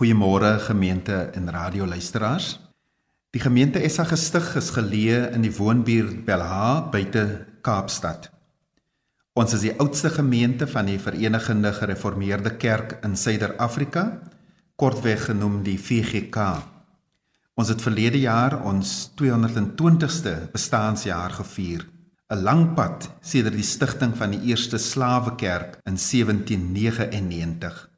Goeiemôre gemeente en radioluisteraars. Die gemeente Essa gestig is geleë in die woonbuurt Belha buite Kaapstad. Ons is die oudste gemeente van die Verenigde Gereformeerde Kerk in Suider-Afrika, kortweg genoem die VGK. Ons het verlede jaar ons 220ste bestaanjaar gevier. 'n Lang pad sedert die stigting van die eerste slawekerk in 1799.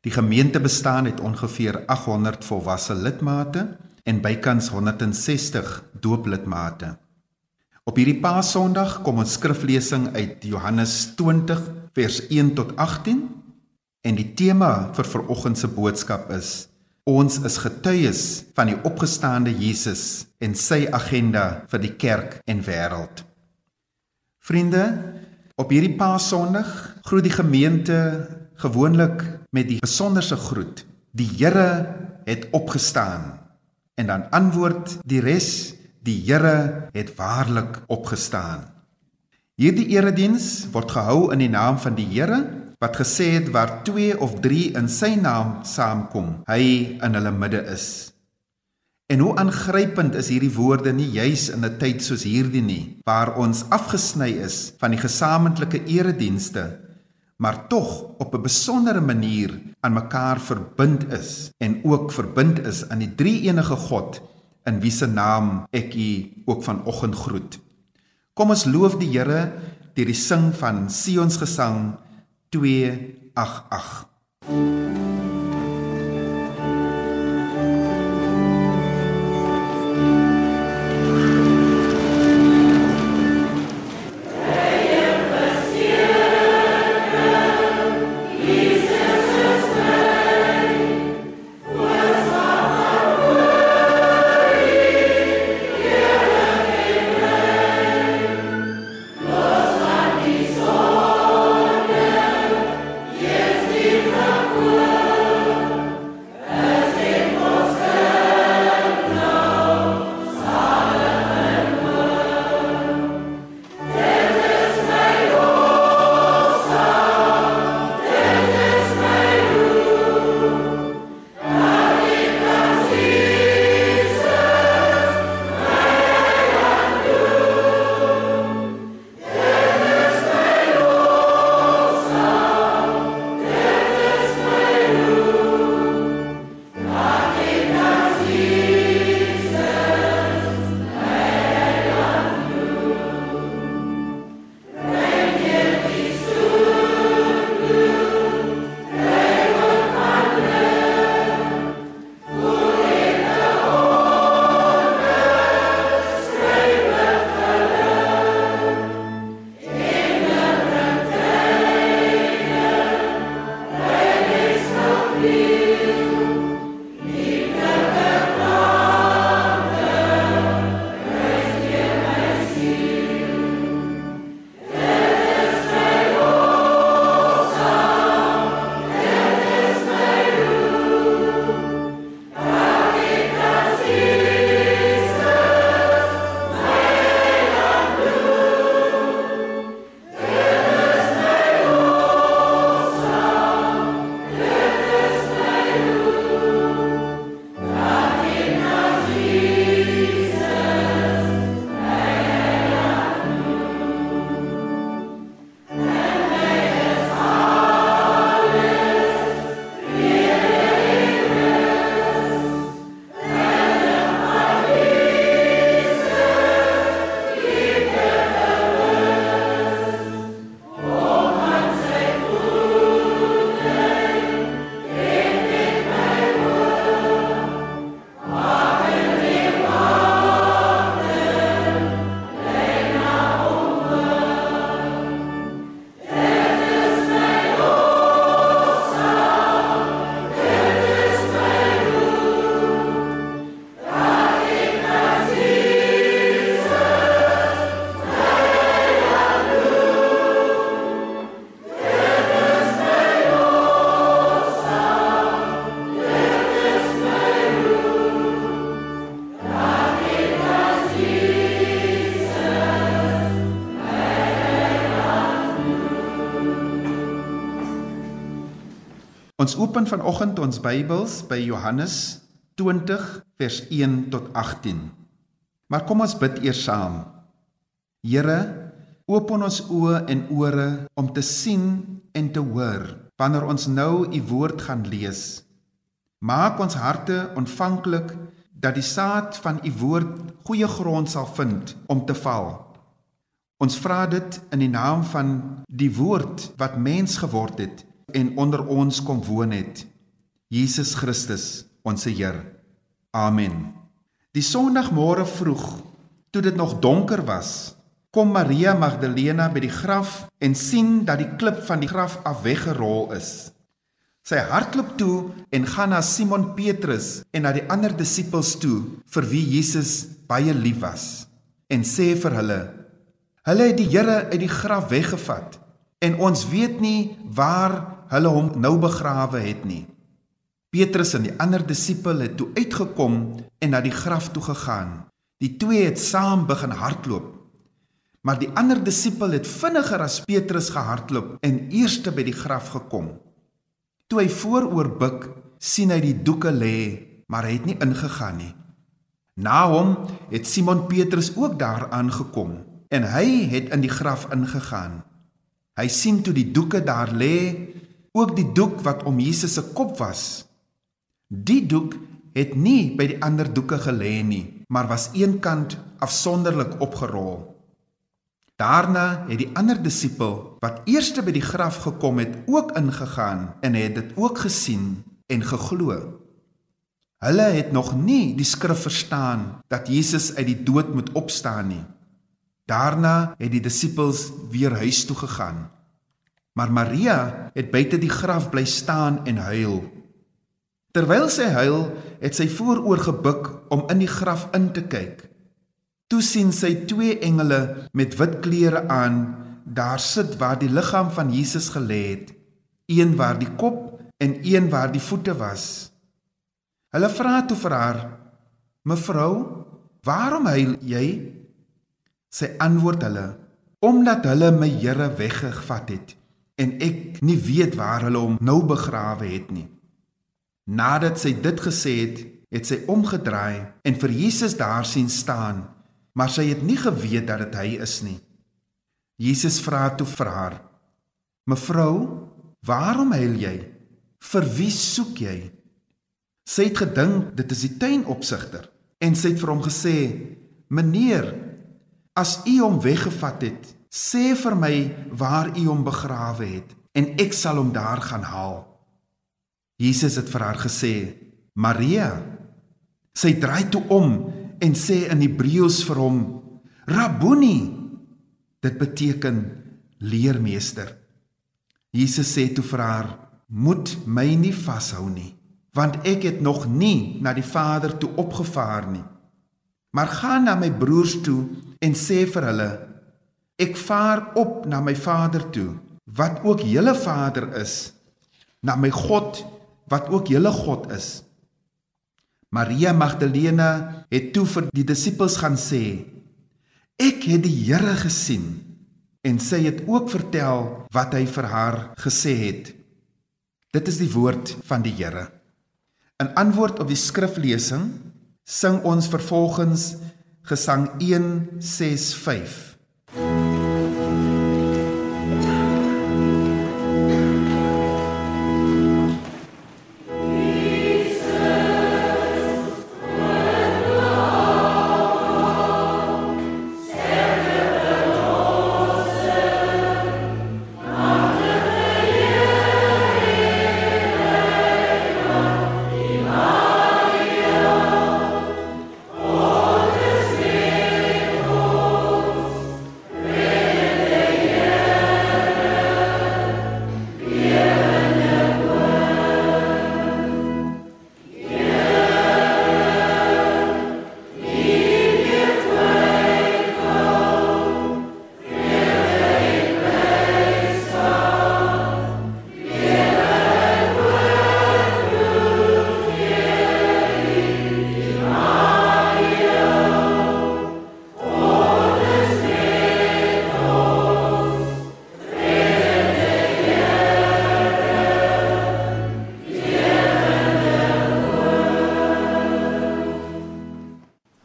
Die gemeente bestaan uit ongeveer 800 volwasse lidmate en bykans 160 dooplidmate. Op hierdie Paasondag kom ons skriflesing uit Johannes 20 vers 1 tot 18 en die tema vir vanoggend se boodskap is ons is getuies van die opgestaande Jesus en sy agenda vir die kerk en wêreld. Vriende, op hierdie Paasondag groet die gemeente gewoonlik met die besonderse groet: Die Here het opgestaan. En dan antwoord die res: Die Here het waarlik opgestaan. Hierdie erediens word gehou in die naam van die Here wat gesê het waar 2 of 3 in sy naam saamkom, hy in hulle midde is. En hoe aangrypend is hierdie woorde nie juis in 'n tyd soos hierdie nie, waar ons afgesny is van die gesamentlike eredienste maar tog op 'n besondere manier aan mekaar verbind is en ook verbind is aan die drie enige God in wie se naam ek u ook vanoggend groet. Kom ons loof die Here deur die sing van Sion se gesang 288. Ons open vanoggend ons Bybels by Johannes 20 vers 1 tot 18. Maar kom ons bid eers saam. Here, open ons oë en ore om te sien en te hoor wanneer ons nou u woord gaan lees. Maak ons harte ontvanklik dat die saad van u woord goeie grond sal vind om te val. Ons vra dit in die naam van die woord wat mens geword het en onder ons kom woon het. Jesus Christus, ons Heer. Amen. Die Sondagmôre vroeg, toe dit nog donker was, kom Maria Magdalena by die graf en sien dat die klip van die graf af weggerol is. Sy hardloop toe en gaan na Simon Petrus en na die ander disippels toe vir wie Jesus baie lief was en sê vir hulle: Hulle het die Here uit die graf weggevat en ons weet nie waar hulle hom nou begrawe het nie. Petrus en die ander disipel het toe uitgekom en na die graf toe gegaan. Die twee het saam begin hardloop. Maar die ander disipel het vinniger as Petrus gehardloop en eerste by die graf gekom. Toe hy vooroor buig, sien hy die doeke lê, maar hy het nie ingegaan nie. Na hom het Simon Petrus ook daar aangekom en hy het in die graf ingegaan. Hy sien toe die doeke daar lê ook die doek wat om Jesus se kop was. Die doek het nie by die ander doeke gelê nie, maar was eenkant afsonderlik opgerol. Daarna het die ander disipel wat eerste by die graf gekom het, ook ingegaan en het dit ook gesien en geglo. Hulle het nog nie die skrif verstaan dat Jesus uit die dood moet opstaan nie. Daarna het die disippels weer huis toe gegaan. Maar Maria het buite die graf bly staan en huil. Terwyl sy huil, het sy vooroor gebuk om in die graf in te kyk. Toe sien sy twee engele met wit klere aan daar sit waar die liggaam van Jesus gelê het, een waar die kop en een waar die voete was. Hulle vra toe vir haar: "Mevrou, waarom huil jy?" Sy antwoord hulle: "Omdat hulle my Here weggevat het." En ek nie weet waar hulle hom nou begrawe het nie. Nadat sy dit gesê het, het sy omgedraai en vir Jesus daar sien staan, maar sy het nie geweet dat dit hy is nie. Jesus vra toe vir haar: "Mevrou, waarom huil jy? Vir wie soek jy?" Sy het gedink dit is die tuinopsigter en sy het vir hom gesê: "Meneer, as u hom weggevat het, Sê vir my waar u hom begrawe het en ek sal hom daar gaan haal. Jesus het vir haar gesê: "Maria." Sy draai toe om en sê in Hebreëus vir hom: "Rabboni." Dit beteken leermeester. Jesus sê toe vir haar: "Moet my nie vashou nie, want ek het nog nie na die Vader toe opgevaar nie. Maar gaan na my broers toe en sê vir hulle: Ek vaar op na my Vader toe, wat ook julle Vader is, na my God wat ook julle God is. Maria Magdalena het toe vir die disippels gaan sê: Ek het die Here gesien en sy het ook vertel wat hy vir haar gesê het. Dit is die woord van die Here. In antwoord op die skriflesing sing ons vervolgens Gesang 165.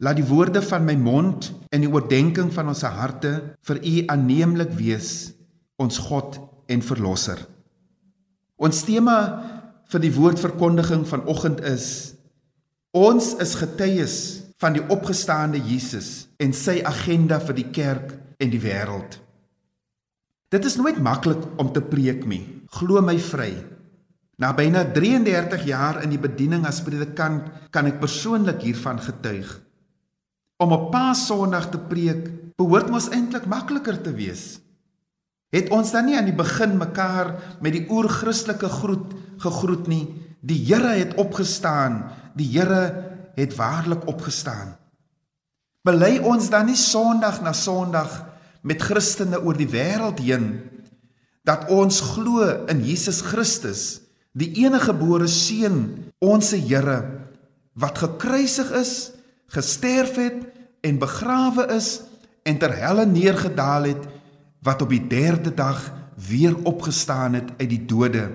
Laat die woorde van my mond en die oordeenking van ons harte vir U aanneemlik wees, ons God en verlosser. Ons tema vir die woordverkondiging vanoggend is ons is getuies van die opgestaande Jesus en sy agenda vir die kerk en die wêreld. Dit is nooit maklik om te preek nie. Glo my vry. Na byna 33 jaar in die bediening as predikant kan ek persoonlik hiervan getuig. Om op Paasondag te preek behoort mos eintlik makliker te wees. Het ons dan nie aan die begin mekaar met die oer-Christelike groet gegroet nie? Die Here het opgestaan. Die Here het waarlik opgestaan. Bely ons dan nie Sondag na Sondag met Christene oor die wêreld heen dat ons glo in Jesus Christus, die enige gebore seun, ons Here wat gekruisig is gesterf het en begrawe is en ter helle neergedaal het wat op die derde dag weer opgestaan het uit die dode.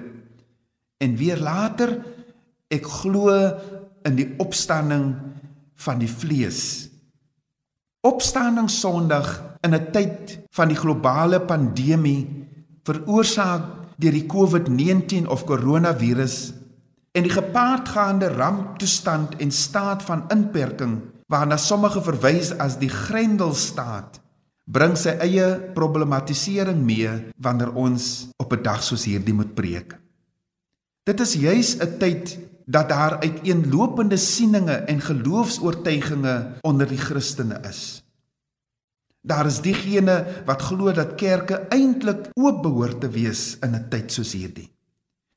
En weer later ek glo in die opstanding van die vlees. Opstanding sonderdag in 'n tyd van die globale pandemie veroorsaak deur die COVID-19 of koronavirus en die gepaardgaande ramptoestand en staat van inperking waarna sommige verwys as die Grendelstaat bring sy eie problematisering mee wanneer ons op 'n dag soos hierdie moet preek. Dit is juis 'n tyd dat daar uiteenlopende sieninge en geloofs-oortuigings onder die Christene is. Daar is diegene wat glo dat kerke eintlik oop behoort te wees in 'n tyd soos hierdie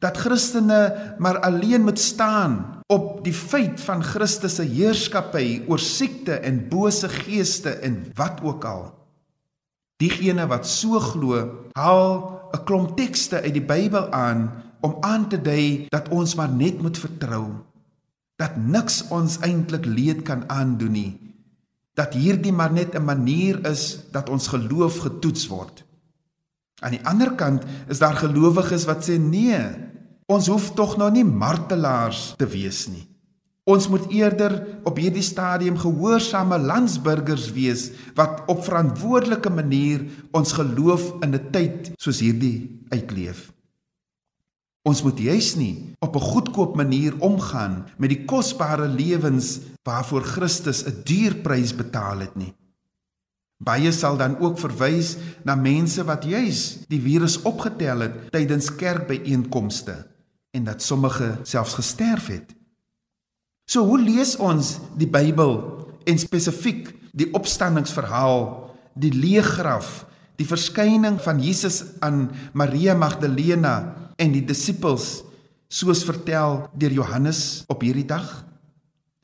dat Christene maar alleen moet staan op die feit van Christus se heerskappy oor siekte en bose geeste en wat ook al. Diegene wat so glo, haal 'n klomp tekste uit die Bybel aan om aan te dui dat ons maar net moet vertrou. Dat niks ons eintlik leed kan aandoen nie. Dat hierdie maar net 'n manier is dat ons geloof getoets word. Aan die ander kant is daar gelowiges wat sê nee, Ons hoef tog nou nie martelaars te wees nie. Ons moet eerder op hierdie stadium gehoorsame landsburgers wees wat op verantwoordelike manier ons geloof in 'n tyd soos hierdie uitleef. Ons moet juis nie op 'n goedkoop manier omgaan met die kosbare lewens waarvoor Christus 'n duur prys betaal het nie. Baie sal dan ook verwys na mense wat juis die virus opgetel het tydens kerkbyeenkomste en dat sommige selfs gesterf het. So hoe lees ons die Bybel en spesifiek die opstandingsverhaal, die leeggraf, die verskyning van Jesus aan Maria Magdalena en die disippels soos vertel deur Johannes op hierdie dag?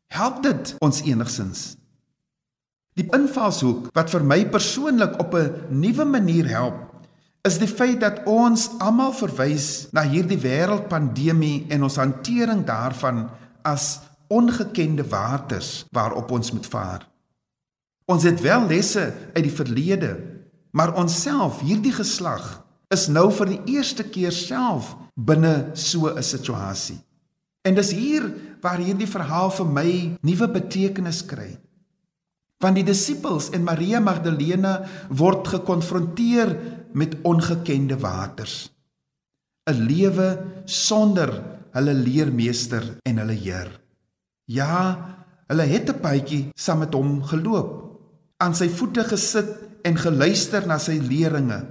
Help dit ons enigsins? Die invalshoek wat vir my persoonlik op 'n nuwe manier help is die feit dat ons almal verwys na hierdie wêreldpandemie en ons hantering daarvan as ongekende waters waarop ons moet vaar. Ons het wel lesse uit die verlede, maar onsself, hierdie geslag, is nou vir die eerste keer self binne so 'n situasie. En dis hier waar hierdie verhaal vir my nuwe betekenis kry. Want die disippels en Maria Magdalena word gekonfronteer met ongekende waters. 'n Lewe sonder hulle leermeester en hulle Heer. Ja, hulle het 'n paadjie saam met hom geloop, aan sy voete gesit en geluister na sy leringe.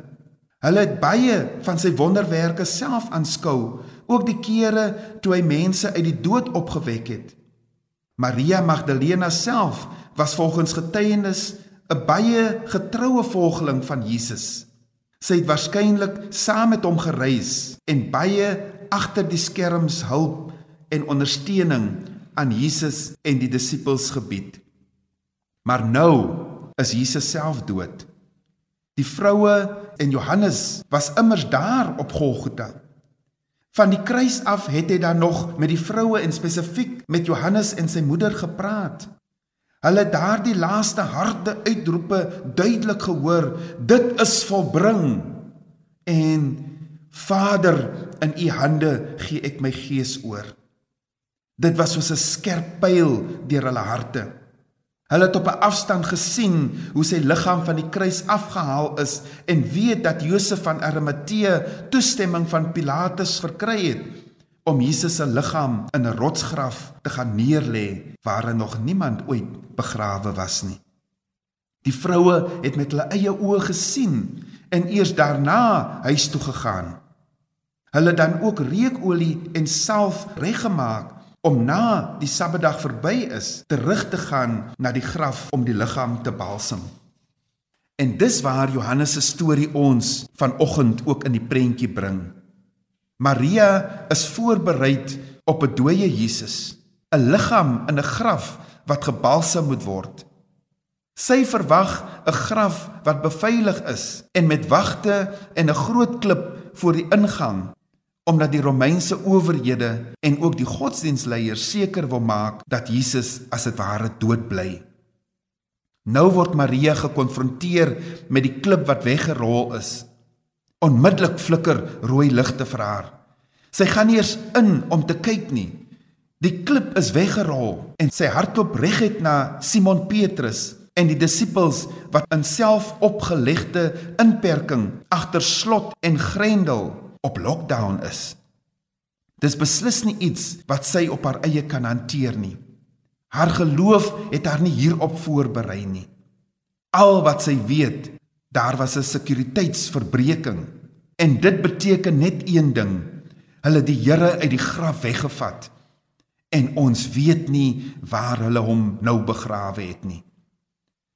Hulle het baie van sy wonderwerke self aanskou, ook die kere toe hy mense uit die dood opgewek het. Maria Magdalena self was volgens getuienis 'n baie getroue volgeling van Jesus. Sy het waarskynlik saam met hom gereis en baie agter die skerms hulp en ondersteuning aan Jesus en die disippels gebied. Maar nou is Jesus self dood. Die vroue en Johannes was immers daar op Golgotha. Van die kruis af het hy dan nog met die vroue en spesifiek met Johannes en sy moeder gepraat. Hulle daardie laaste harde uitroepe duidelik gehoor, dit is volbring. En Vader, in u hande gee ek my gees oor. Dit was soos 'n skerp pyl deur hulle harte. Hulle het op 'n afstand gesien hoe sy liggaam van die kruis afgehaal is en weet dat Josef van Arimatea toestemming van Pilatus verkry het om Jesus se liggaam in 'n rotsgraf te gaan neerlê waar nog niemand ooit begrawe was nie. Die vroue het met hulle eie oë gesien en eers daarna huis toe gegaan. Hulle dan ook reukolie en salf reggemaak om na die Sabbatdag verby is terug te gaan na die graf om die liggaam te balsem. En dis waar Johannes se storie ons vanoggend ook in die prentjie bring. Maria is voorberei op 'n dooie Jesus, 'n liggaam in 'n graf wat gebalsem moet word. Sy verwag 'n graf wat beveilig is en met wagte en 'n groot klip voor die ingang omdat die Romeinse owerhede en ook die godsdienstleiers seker wil maak dat Jesus as dit ware dood bly. Nou word Maria gekonfronteer met die klip wat weggerol is. Onmiddellik flikker rooi ligte vir haar. Sy gaan eens in om te kyk nie. Die klip is weggerol en sy hardloop reguit na Simon Petrus en die disippels wat in selfopgelegde inperking agter slot en grendel op lockdown is. Dis beslis nie iets wat sy op haar eie kan hanteer nie. Haar geloof het haar nie hierop voorberei nie. Al wat sy weet, daar was 'n sekuriteitsverbreeking en dit beteken net een ding. Hulle die Here uit die graf weggevat en ons weet nie waar hulle hom nou begrawe het nie.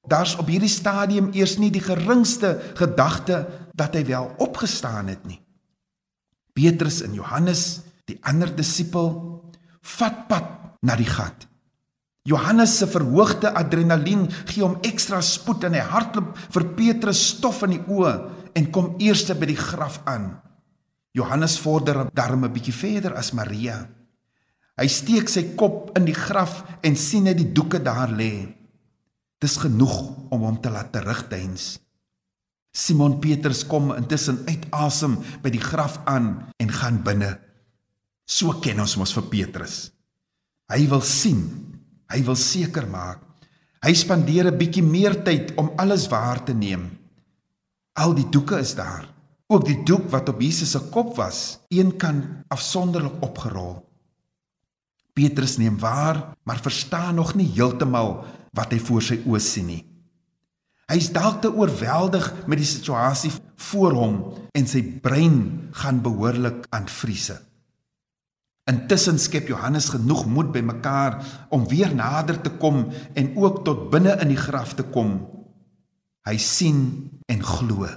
Daar's op hierdie stadium eers nie die geringste gedagte dat hy wel opgestaan het nie. Petrus en Johannes, die ander disipel, vat pad na die gat. Johannes se verhoogde adrenalien gee hom ekstra spoed en hy hardloop vir Petrus stof in die oë en kom eerste by die graf aan. Johannes vorder daarom 'n bietjie verder as Maria. Hy steek sy kop in die graf en sien net die doeke daar lê. Dis genoeg om hom te laat terugdeins. Simon Petrus kom intussen uit asem by die graf aan en gaan binne. So ken ons mos vir Petrus. Hy wil sien, hy wil seker maak. Hy spandeer 'n bietjie meer tyd om alles waar te neem. Al die doeke is daar. Ook die doek wat op Jesus se kop was, een kan afsonderlik opgerol. Petrus neem waar, maar verstaan nog nie heeltemal wat hy voor sy oë sien nie. Hy's dalk te oorweldig met die situasie voor hom en sy brein gaan behoorlik aan vriese. Intussen skep Johannes genoeg moed bymekaar om weer nader te kom en ook tot binne in die graf te kom. Hy sien en glo.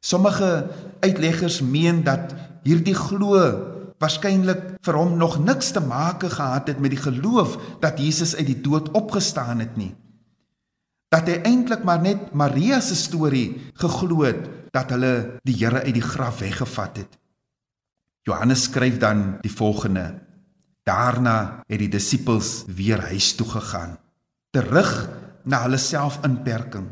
Sommige uitleggers meen dat hierdie glo waarskynlik vir hom nog niks te maak gehad het met die geloof dat Jesus uit die dood opgestaan het nie dat hy eintlik maar net Maria se storie geglo het dat hulle die Here uit die graf weggevat het. Johannes skryf dan die volgende: Daarna het die disippels weer huis toe gegaan, terug na hulle selfinperking.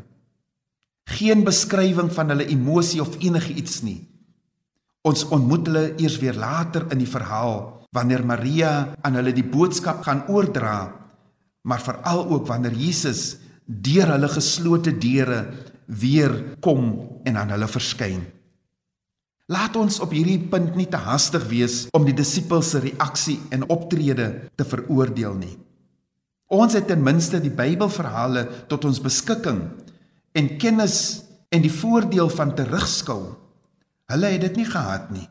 Geen beskrywing van hulle emosie of enigiets nie. Ons ontmoet hulle eers weer later in die verhaal wanneer Maria aan hulle die boodskap gaan oordra, maar veral ook wanneer Jesus deur hulle geslote deure weer kom en aan hulle verskyn. Laat ons op hierdie punt nie te hastig wees om die disippels se reaksie en optrede te veroordeel nie. Ons het ten minste die Bybelverhale tot ons beskikking en kennis en die voordeel van terugskou. Hulle het dit nie gehad nie.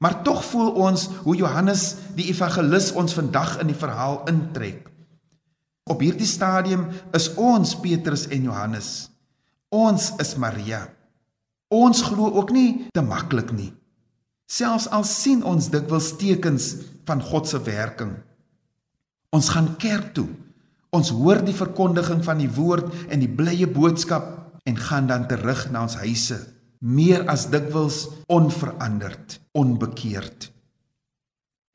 Maar tog voel ons hoe Johannes die evangelis ons vandag in die verhaal intrek. Op hierdie stadium is ons Petrus en Johannes. Ons is Maria. Ons glo ook nie te maklik nie. Selfs al sien ons dikwels tekens van God se werking. Ons gaan kerk toe. Ons hoor die verkondiging van die woord en die blye boodskap en gaan dan terug na ons huise, meer as dikwels onveranderd, onbekeerd.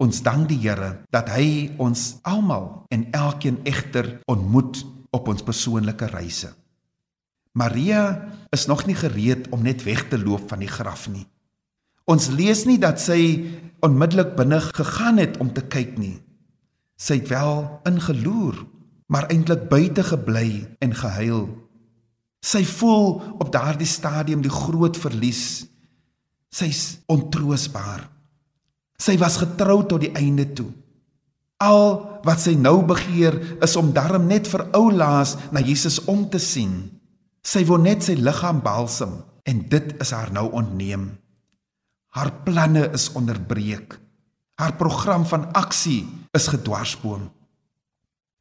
Ons dank die Here dat hy ons almal en elkeen egter ontmoet op ons persoonlike reise. Maria is nog nie gereed om net weg te loop van die graf nie. Ons lees nie dat sy onmiddellik binne gegaan het om te kyk nie. Sy het wel ingeloer, maar eintlik buite gebly en gehuil. Sy voel op daardie stadium die groot verlies. Sy's ontroosbaar. Sy was getrou tot die einde toe. Al wat sy nou begeer is om darm net vir ou Laas na Jesus om te sien. Sy wil net sy liggaam balsem en dit is haar nou ontneem. Haar planne is onderbreek. Haar program van aksie is gedwarsboom.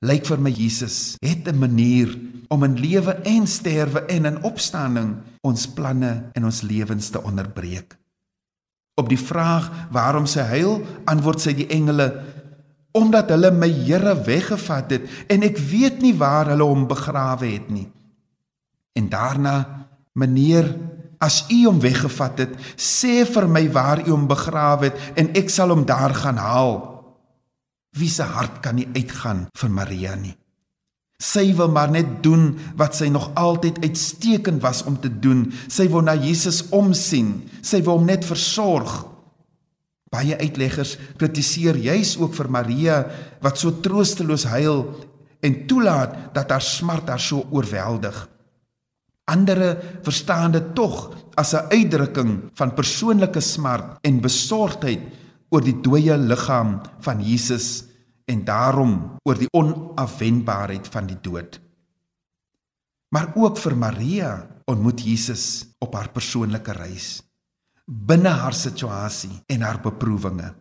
Lyk vir my Jesus het 'n manier om in lewe en sterwe en in opstanding ons planne en ons lewens te onderbreek. Op die vraag waarom sy huil, antwoord sy die engele omdat hulle my Here weggevat het en ek weet nie waar hulle hom begrawe het nie. En daarna, meneer, as u hom weggevat het, sê vir my waar u hom begrawe het en ek sal hom daar gaan haal. Wie se hart kan nie uitgaan vir Maria nie. Sy wil maar net doen wat sy nog altyd uitstekend was om te doen. Sy wil na Jesus omsien. Sy wil hom net versorg. Baie uitleggers kritiseer juis ook vir Maria wat so troosteloos huil en toelaat dat haar smart haar so oorweldig. Andere verstaan dit tog as 'n uitdrukking van persoonlike smart en besorgdheid oor die dooie liggaam van Jesus en daarom oor die onafwendbaarheid van die dood. Maar ook vir Maria ontmoet Jesus op haar persoonlike reis binne haar situasie en haar beproewinge.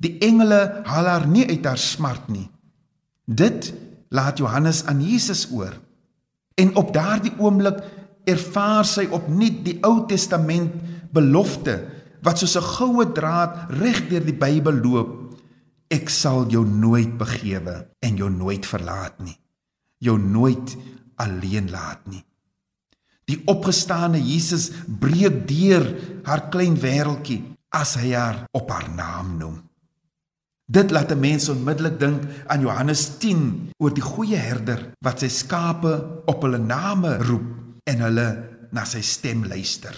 Die engele haal haar nie uit haar smart nie. Dit laat Johannes aan Jesus oor. En op daardie oomblik ervaar sy opnuut die Ou Testament belofte wat soos 'n goue draad reg deur die Bybel loop. Ek sal jou nooit begewe en jou nooit verlaat nie. Jou nooit alleen laat nie. Die opgestane Jesus breek deur haar klein wêreltjie as hy haar op haar naam noem. Dit laat 'n mens onmiddellik dink aan Johannes 10 oor die goeie herder wat sy skape op hulle name roep en hulle na sy stem luister.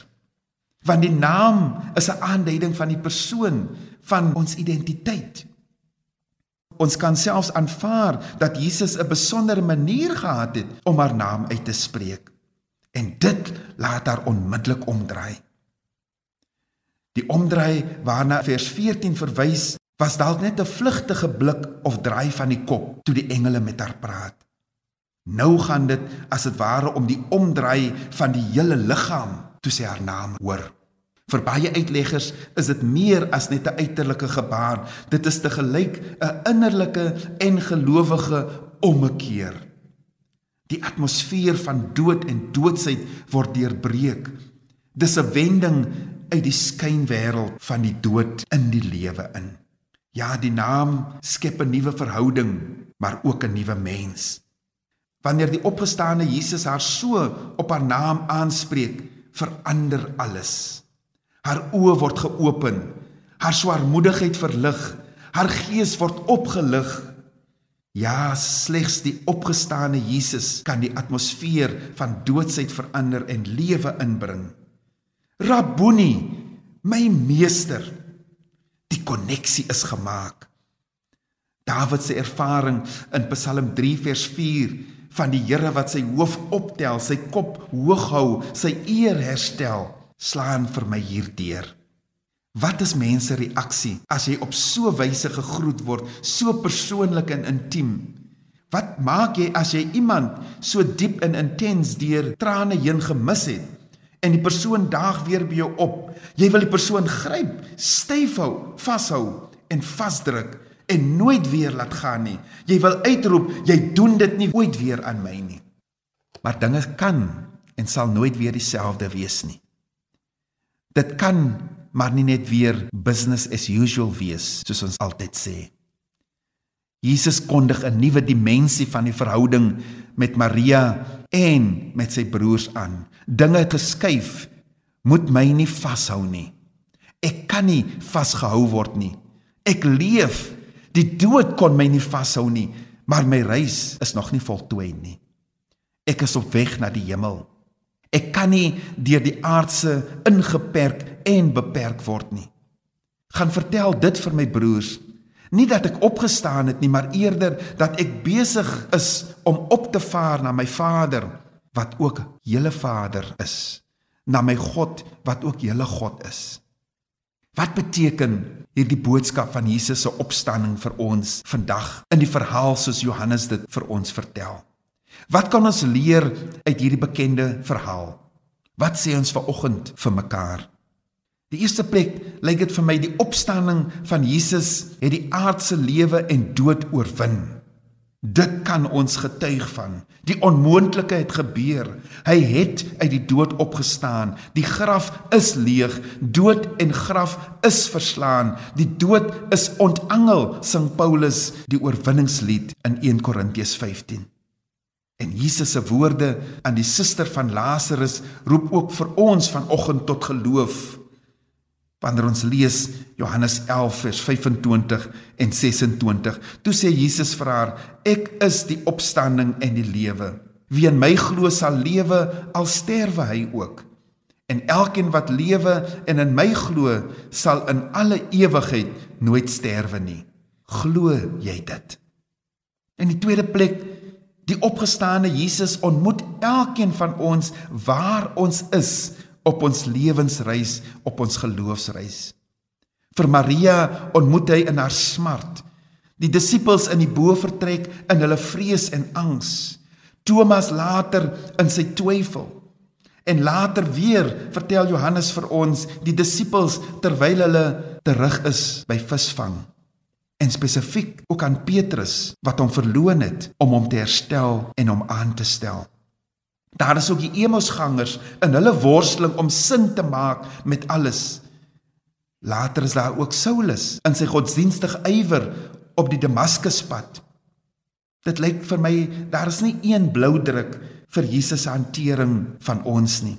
Want die naam is 'n aanduiding van die persoon van ons identiteit. Ons kan selfs aanvaar dat Jesus 'n besondere manier gehad het om haar naam uit te spreek. En dit laat haar onmiddellik omdraai. Die omdraai waarna vers 14 verwys, was dalk net 'n vlugtige blik of draai van die kop toe die engele met haar praat. Nou gaan dit as dit ware om die omdraai van die hele liggaam toe sy haar naam hoor. Vir baie uitleggers is dit meer as net 'n uiterlike gebaar. Dit is te gelyk 'n innerlike en gelowige ommekeer. Die atmosfeer van dood en doodsheid word deurbreek. Dis 'n wending uit die skynwêreld van die dood in die lewe in. Ja, die naam skep 'n nuwe verhouding, maar ook 'n nuwe mens. Wanneer die opgestane Jesus haar so op haar naam aanspreek, verander alles. Haar oë word geopen, haar swaarmoedigheid verlig, haar gees word opgelig Ja, slegs die opgestane Jesus kan die atmosfeer van doodsheid verander en lewe inbring. Rabboni, my meester. Die koneksie is gemaak. Dawid se ervaring in Psalm 3 vers 4 van die Here wat sy hoof optel, sy kop hoog hou, sy eer herstel, slaan vir my hierdeur. Wat is mense reaksie as jy op so wyse gegroet word, so persoonlik en intiem? Wat maak jy as jy iemand so diep en intens deur trane heen gemis het en die persoon daag weer by jou op? Jy wil die persoon gryp, styf hou, vashou en vasdruk en nooit weer laat gaan nie. Jy wil uitroep, jy doen dit nie ooit weer aan my nie. Maar dinge kan en sal nooit weer dieselfde wees nie. Dit kan maar nie net weer business as usual wees soos ons altyd sê. Jesus kondig 'n nuwe dimensie van die verhouding met Maria en met sy broers aan. Dinge het geskuif. Moet my nie vashou nie. Ek kan nie vasgehou word nie. Ek leef. Die dood kon my nie vashou nie, maar my reis is nog nie voltooi nie. Ek is op weg na die hemel. Ek kan nie deur die aardse ingeperk en beperk word nie. Gaan vertel dit vir my broers Nie dat ek opgestaan het nie, maar eerder dat ek besig is om op te vaar na my Vader wat ook julle Vader is, na my God wat ook julle God is. Wat beteken hierdie boodskap van Jesus se opstanding vir ons vandag in die verhaal soos Johannes dit vir ons vertel? Wat kan ons leer uit hierdie bekende verhaal? Wat sê ons vanoggend vir mekaar? Die eerste plek lyk dit vir my die opstanding van Jesus het die aardse lewe en dood oorwin. Dit kan ons getuig van. Die onmoontlike het gebeur. Hy het uit die dood opgestaan. Die graf is leeg. Dood en graf is verslaan. Die dood is ontangel, sing Paulus die oorwinningslied in 1 Korintiërs 15. En Jesus se woorde aan die suster van Lazarus roep ook vir ons vanoggend tot geloof. Wanneer ons lees Johannes 11 vers 25 en 26, toe sê Jesus vir haar: "Ek is die opstanding en die lewe. Wie in my glo sal lewe al sterwe hy ook. En elkeen wat lewe en in my glo, sal in alle ewigheid nooit sterwe nie. Glo jy dit?" In die tweede plek Die opgestane Jesus ontmoet elkeen van ons waar ons is op ons lewensreis, op ons geloofsreis. Vir Maria ontmoet hy in haar smart, die disippels in die bovertrek in hulle vrees en angs, Thomas later in sy twyfel. En later weer vertel Johannes vir ons die disippels terwyl hulle terug is by visvang. En spesifiek ook aan Petrus wat hom verloon het om hom te herstel en hom aan te stel. Daar is ook die Emmausgangers in hulle worsteling om sin te maak met alles. Later is daar ook Saulus in sy godsdienstige ywer op die Damaskuspad. Dit lyk vir my daar is nie een blou druk vir Jesus se hantering van ons nie.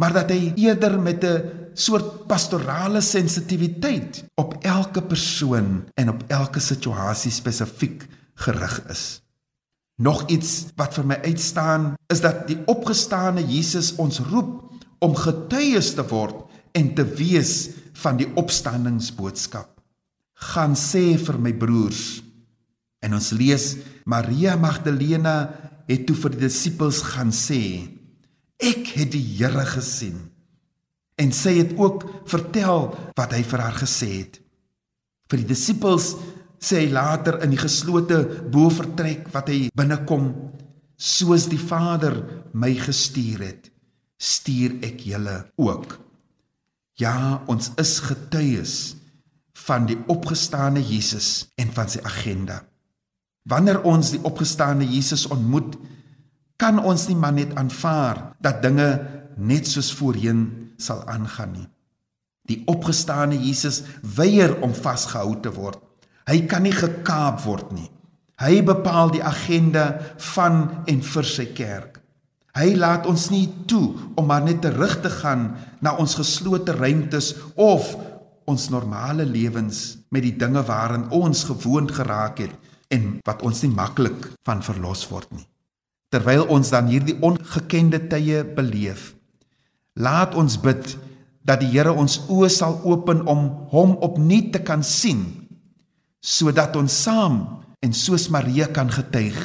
Maar dat hy eerder met 'n soort pastorale sensitiwiteit op elke persoon en op elke situasie spesifiek gerig is. Nog iets wat vir my uitstaan is dat die opgestane Jesus ons roep om getuies te word en te wees van die opstandingsboodskap. Gaan sê vir my broers. En ons lees Maria Magdalena het toe vir die disippels gaan sê: Ek het die Here gesien. En sy het ook vertel wat hy vir haar gesê het. Vir die disippels sê hy later in die geslote bovertrek wat hy binnekom soos die Vader my gestuur het stuur ek julle ook. Ja ons is getuies van die opgestane Jesus en van sy agenda. Wanneer ons die opgestane Jesus ontmoet kan ons nie maar net aanvaar dat dinge net soos voorheen sal aangaan nie. Die opgestane Jesus weier om vasgehou te word Hy kan nie gekaap word nie. Hy bepaal die agenda van en vir sy kerk. Hy laat ons nie toe om maar net terug te gaan na ons geslote ruimtes of ons normale lewens met die dinge waarin ons gewoond geraak het en wat ons nie maklik van verlos word nie. Terwyl ons dan hierdie ongekende tye beleef, laat ons bid dat die Here ons oë sal open om hom opnuut te kan sien sodat ons saam en soos Maria kan getuig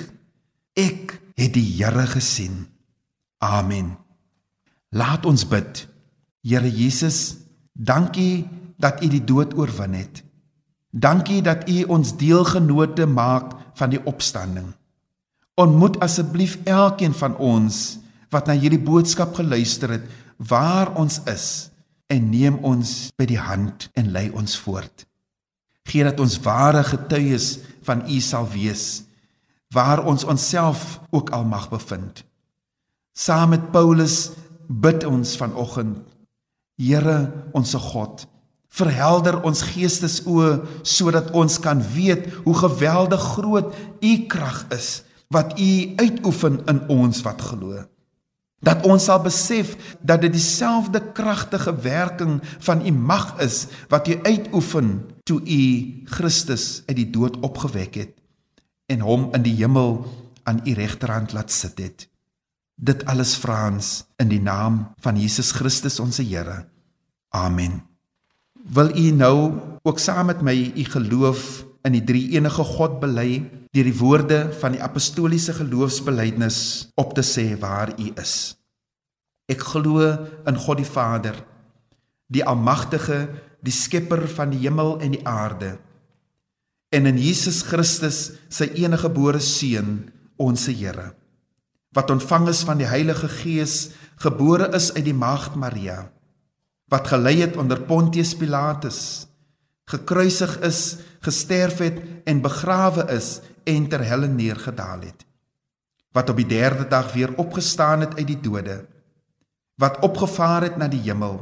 ek het die Here gesien. Amen. Laat ons bid. Here Jesus dankie dat u die dood oorwin het. Dankie dat u ons deelgenote maak van die opstanding. Ontmoet asseblief elkeen van ons wat na hierdie boodskap geluister het waar ons is en neem ons by die hand en lei ons voort Gee dat ons ware getuies van U sal wees waar ons onsself ook al mag bevind. Saam met Paulus bid ons vanoggend. Here, onsse God, verhelder ons geestesoë sodat ons kan weet hoe geweldig groot U krag is wat U uitoefen in ons wat glo dat ons sal besef dat dit dieselfde kragtige werking van u mag is wat u uitoefen toe u Christus uit die dood opgewek het en hom in die hemel aan u regterhand laat sit het. Dit alles vra ons in die naam van Jesus Christus ons Here. Amen. Wil u nou ook saam met my u geloof in die drie enige God bely deur die woorde van die apostoliese geloofsbelijdenis op te sê waar U is. Ek glo in God die Vader, die almagtige, die skepper van die hemel en die aarde, en in Jesus Christus, sy enige gebore seun, ons Here, wat ontvang is van die Heilige Gees, gebore is uit die maagd Maria, wat gelei het onder Pontius Pilatus, gekruisig is, gesterf het en begrawe is en ter helle neergedaal het. Wat op die 3de dag weer opgestaan het uit die dode, wat opgevaar het na die hemel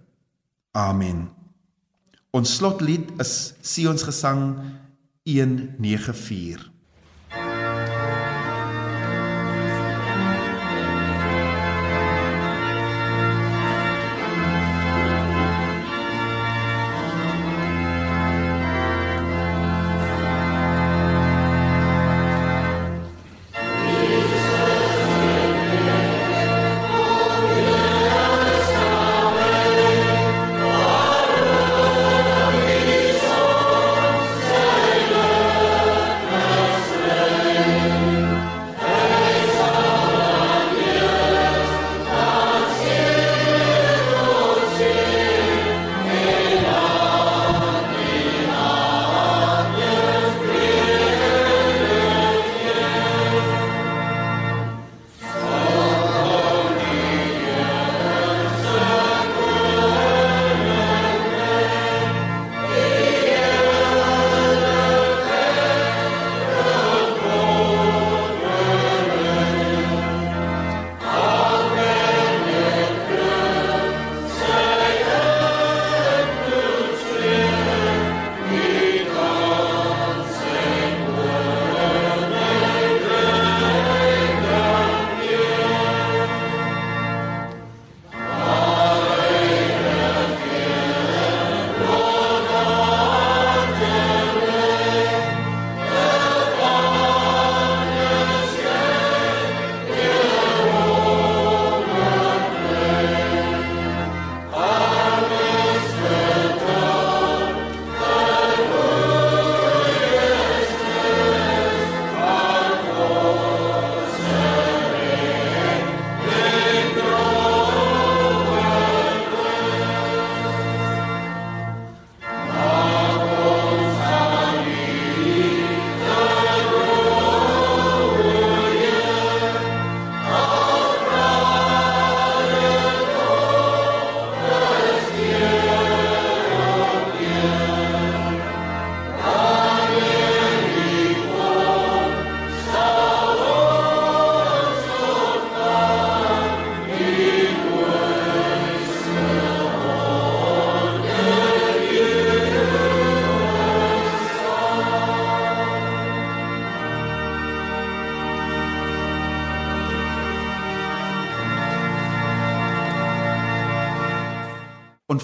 Amen. Ons slotlied is Sion's gesang 194.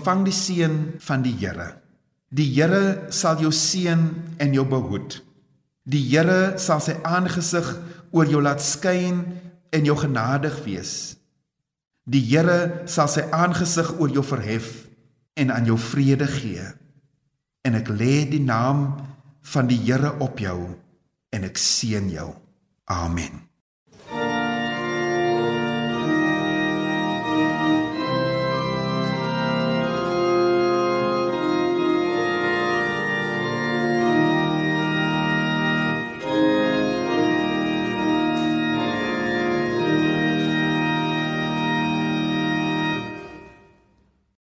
Ontvang die seën van die Here. Die Here sal jou seën en jou behoed. Die Here sal sy aangesig oor jou laat skyn en jou genadig wees. Die Here sal sy aangesig oor jou verhef en aan jou vrede gee. En ek lê die naam van die Here op jou en ek seën jou. Amen.